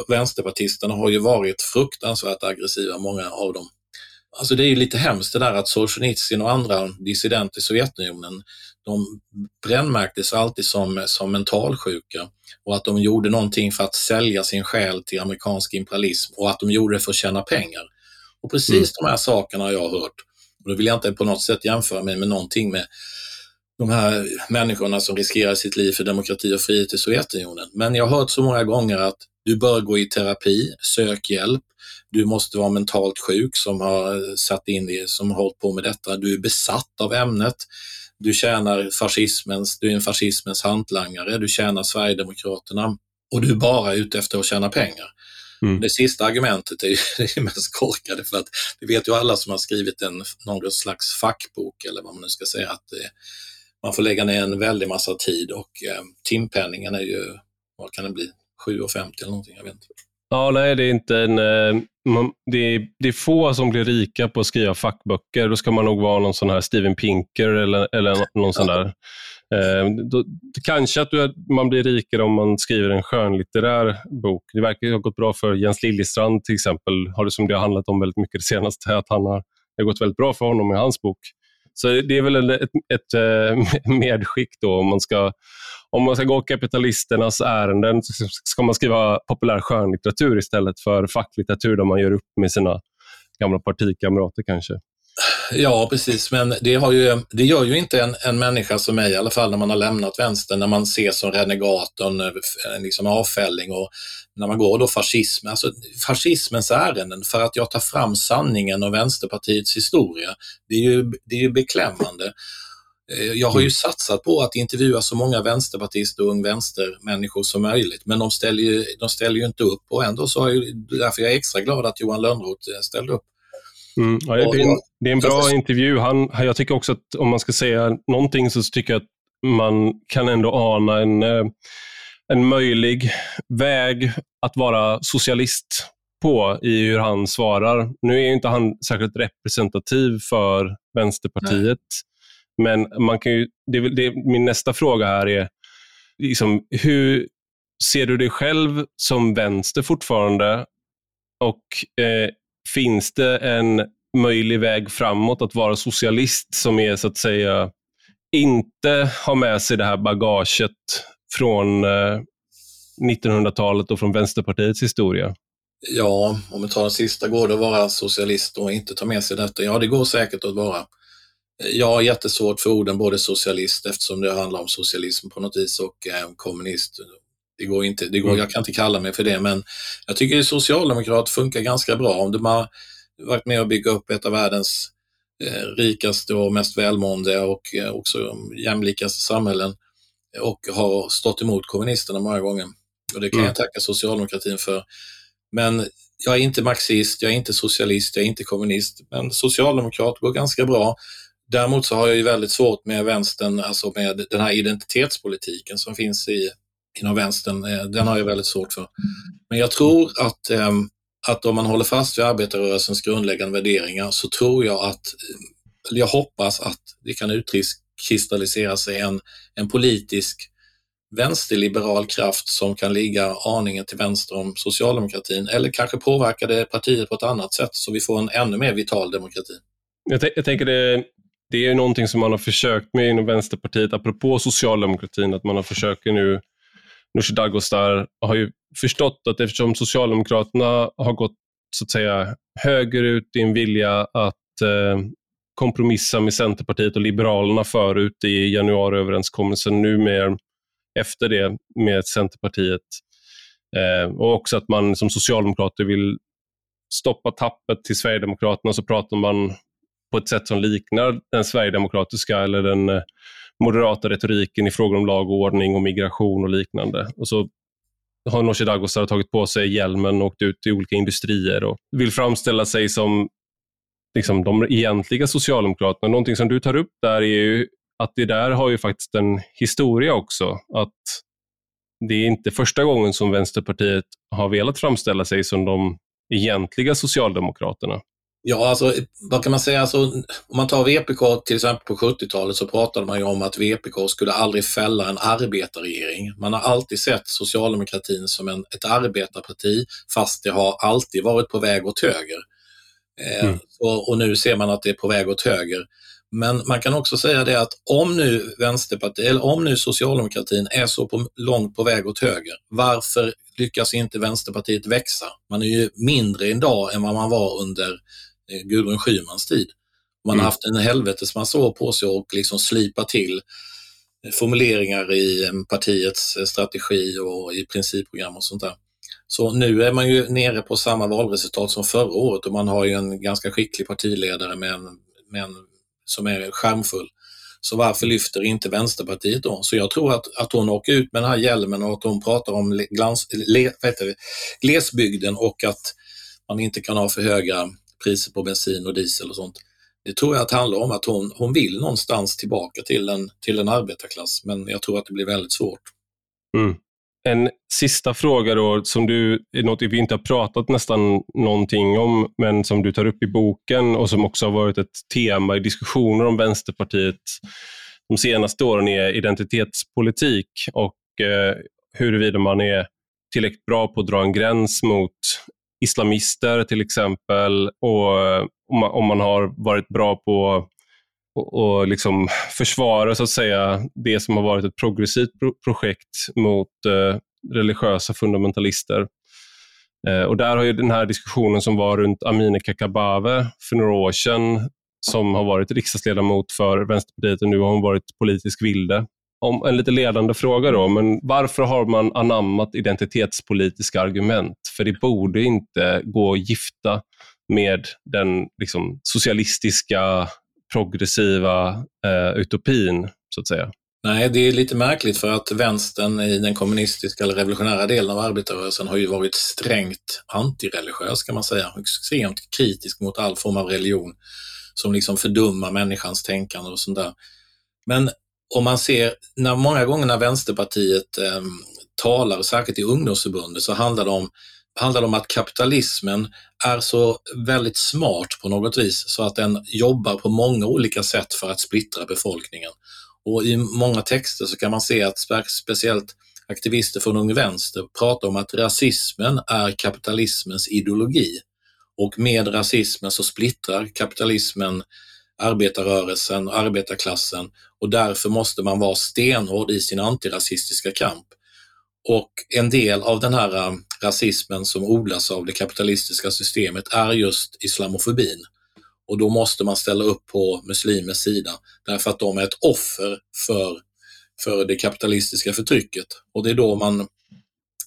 vänsterpartisterna har ju varit fruktansvärt aggressiva, många av dem. Alltså det är ju lite hemskt det där att Solzhenitsyn och andra dissidenter i Sovjetunionen, de brännmärktes alltid som, som mentalsjuka och att de gjorde någonting för att sälja sin själ till amerikansk imperialism och att de gjorde det för att tjäna pengar. Och precis mm. de här sakerna har jag hört. Och då vill jag inte på något sätt jämföra mig med någonting med de här människorna som riskerar sitt liv för demokrati och frihet i Sovjetunionen. Men jag har hört så många gånger att du bör gå i terapi, sök hjälp, du måste vara mentalt sjuk som har satt in det, som har hållit på med detta, du är besatt av ämnet, du tjänar fascismens, du är en fascismens hantlangare, du tjänar Sverigedemokraterna och du är bara ute efter att tjäna pengar. Mm. Det sista argumentet är ju det mest korkade för att det vet ju alla som har skrivit en, någon slags fackbok eller vad man nu ska säga att det, man får lägga ner en väldig massa tid och eh, timpenningen är ju, vad kan det bli, 7,50 eller någonting, jag vet inte. Ja, nej, det är inte en... Eh, man, det, är, det är få som blir rika på att skriva fackböcker. Då ska man nog vara någon sån här Steven Pinker eller, eller någon sån där. Eh, då, kanske att du, man blir rikare om man skriver en skönlitterär bok. Det verkar ha gått bra för Jens Liljestrand till exempel, har det som det har handlat om väldigt mycket det senaste, att han har, det har gått väldigt bra för honom med hans bok. Så det är väl ett, ett, ett eh, medskick då om man ska om man ska gå kapitalisternas ärenden så ska man skriva populär skönlitteratur istället för facklitteratur där man gör upp med sina gamla partikamrater kanske. Ja, precis, men det, har ju, det gör ju inte en, en människa som mig, i alla fall när man har lämnat vänstern, när man ses som renegat och en liksom avfälling och när man går då fascism, alltså fascismens ärenden för att jag tar fram sanningen och Vänsterpartiets historia, det är ju, det är ju beklämmande. Eh, jag har ju mm. satsat på att intervjua så många vänsterpartister och ung vänstermänniskor som möjligt, men de ställer ju, de ställer ju inte upp och ändå så är ju, därför jag är extra glad att Johan Lönnroth eh, ställde upp. Mm, ja, det, är en, det, är en, bra intervju. Han, jag tycker också att om man ska säga någonting så tycker jag att man kan ändå ana en, eh, en möjlig väg att vara socialist på i hur han svarar. Nu är inte han särskilt representativ för Vänsterpartiet. Nej. Men man kan ju, det, det, min nästa fråga här är, liksom, hur ser du dig själv som vänster fortfarande? Och eh, finns det en möjlig väg framåt att vara socialist som är så att säga inte har med sig det här bagaget från eh, 1900-talet och från Vänsterpartiets historia? Ja, om vi tar den sista, går det att vara socialist och inte ta med sig detta? Ja, det går säkert att vara. Jag har jättesvårt för orden både socialist eftersom det handlar om socialism på något vis och eh, kommunist. Det går inte, det går, mm. jag kan inte kalla mig för det, men jag tycker socialdemokrat funkar ganska bra. Om de har varit med och bygga upp ett av världens eh, rikaste och mest välmående och eh, också jämlikaste samhällen och har stått emot kommunisterna många gånger. Och det kan mm. jag tacka socialdemokratin för. Men jag är inte marxist, jag är inte socialist, jag är inte kommunist, men socialdemokrat går ganska bra. Däremot så har jag ju väldigt svårt med vänstern, alltså med den här identitetspolitiken som finns i, inom vänstern. Eh, den har jag väldigt svårt för. Men jag tror att, ehm, att om man håller fast vid arbetarrörelsens grundläggande värderingar så tror jag att, jag hoppas att det kan utkristallisera sig en, en politisk vänsterliberal kraft som kan ligga aningen till vänster om socialdemokratin eller kanske påverka det partiet på ett annat sätt så vi får en ännu mer vital demokrati. Jag, jag tänker det, det är någonting som man har försökt med inom Vänsterpartiet, apropå socialdemokratin, att man har försökt nu, Nooshi Dadgostar har ju förstått att eftersom Socialdemokraterna har gått så att säga högerut i en vilja att eh, kompromissa med Centerpartiet och Liberalerna förut i januariöverenskommelsen, nu mer efter det med Centerpartiet. Eh, och också att man som socialdemokrater vill stoppa tappet till Sverigedemokraterna så pratar man på ett sätt som liknar den sverigedemokratiska eller den eh, moderata retoriken i frågor om lag och ordning och migration och liknande. Och så har Nooshi Dadgostar tagit på sig hjälmen och åkt ut i olika industrier och vill framställa sig som liksom, de egentliga socialdemokraterna. Någonting som du tar upp där är ju att det där har ju faktiskt en historia också. Att det är inte första gången som Vänsterpartiet har velat framställa sig som de egentliga Socialdemokraterna. Ja, alltså vad kan man säga? Alltså, om man tar VPK till exempel på 70-talet så pratade man ju om att VPK skulle aldrig fälla en arbetarregering. Man har alltid sett socialdemokratin som en, ett arbetarparti fast det har alltid varit på väg åt höger. Eh, mm. och, och, nu ser man att det är på väg åt höger. Men man kan också säga det att om nu Vänsterpartiet, eller om nu socialdemokratin är så på, långt på väg åt höger, varför lyckas inte Vänsterpartiet växa? Man är ju mindre idag än vad man var under Gudrun Schymans tid. Man har mm. haft en helvetesmassa år på sig att liksom slipa till formuleringar i eh, partiets eh, strategi och i principprogram och sånt där. Så nu är man ju nere på samma valresultat som förra året och man har ju en ganska skicklig partiledare med en, med en som är skärmfull. Så varför lyfter inte Vänsterpartiet då? Så jag tror att, att hon åker ut med den här hjälmen och att hon pratar om glans, le, glesbygden och att man inte kan ha för höga priser på bensin och diesel och sånt. Det tror jag att handlar om att hon, hon vill någonstans tillbaka till en, till en arbetarklass, men jag tror att det blir väldigt svårt. Mm. En sista fråga då, som du, är något vi inte har pratat nästan någonting om, men som du tar upp i boken och som också har varit ett tema i diskussioner om Vänsterpartiet de senaste åren är identitetspolitik och eh, huruvida man är tillräckligt bra på att dra en gräns mot islamister till exempel och om man, om man har varit bra på och, liksom försvara så att säga det som har varit ett progressivt pro projekt mot eh, religiösa fundamentalister. Eh, och där har ju den här diskussionen som var runt Amineh Kakabaveh för några år sedan, som har varit riksdagsledamot för Vänsterpartiet och nu har hon varit politisk vilde. Om en lite ledande fråga då, men varför har man anammat identitetspolitiska argument? För det borde inte gå att gifta med den liksom, socialistiska progressiva eh, utopin, så att säga. Nej, det är lite märkligt för att vänstern i den kommunistiska eller revolutionära delen av arbetarrörelsen har ju varit strängt antireligiös kan man säga, extremt kritisk mot all form av religion som liksom fördummar människans tänkande och sånt där. Men om man ser, när många gånger när Vänsterpartiet eh, talar, särskilt i ungdomsförbundet, så handlar det om handlar om att kapitalismen är så väldigt smart på något vis så att den jobbar på många olika sätt för att splittra befolkningen. Och i många texter så kan man se att speciellt aktivister från Ung Vänster pratar om att rasismen är kapitalismens ideologi. Och med rasismen så splittrar kapitalismen arbetarrörelsen och arbetarklassen och därför måste man vara stenhård i sin antirasistiska kamp. Och en del av den här eh, rasismen som odlas av det kapitalistiska systemet är just islamofobin. Och då måste man ställa upp på muslimers sida därför att de är ett offer för, för det kapitalistiska förtrycket. Och det är då man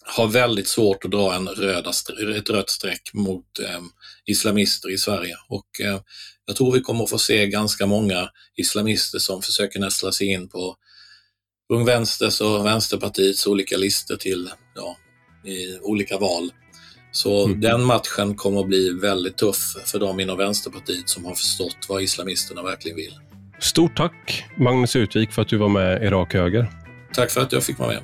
har väldigt svårt att dra en röda, ett rött streck mot eh, islamister i Sverige. Och eh, jag tror vi kommer att få se ganska många islamister som försöker nästla sig in på Ung Vänsters och Vänsterpartiets olika listor till ja, i olika val. Så mm. den matchen kommer att bli väldigt tuff för dem inom Vänsterpartiet som har förstått vad islamisterna verkligen vill. Stort tack Magnus Utvik för att du var med i Rak Höger. Tack för att jag fick vara med.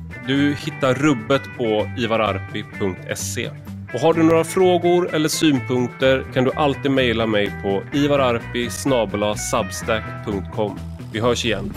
Du hittar rubbet på ivararpi.se. Och har du några frågor eller synpunkter kan du alltid mejla mig på ivararpi Vi hörs igen.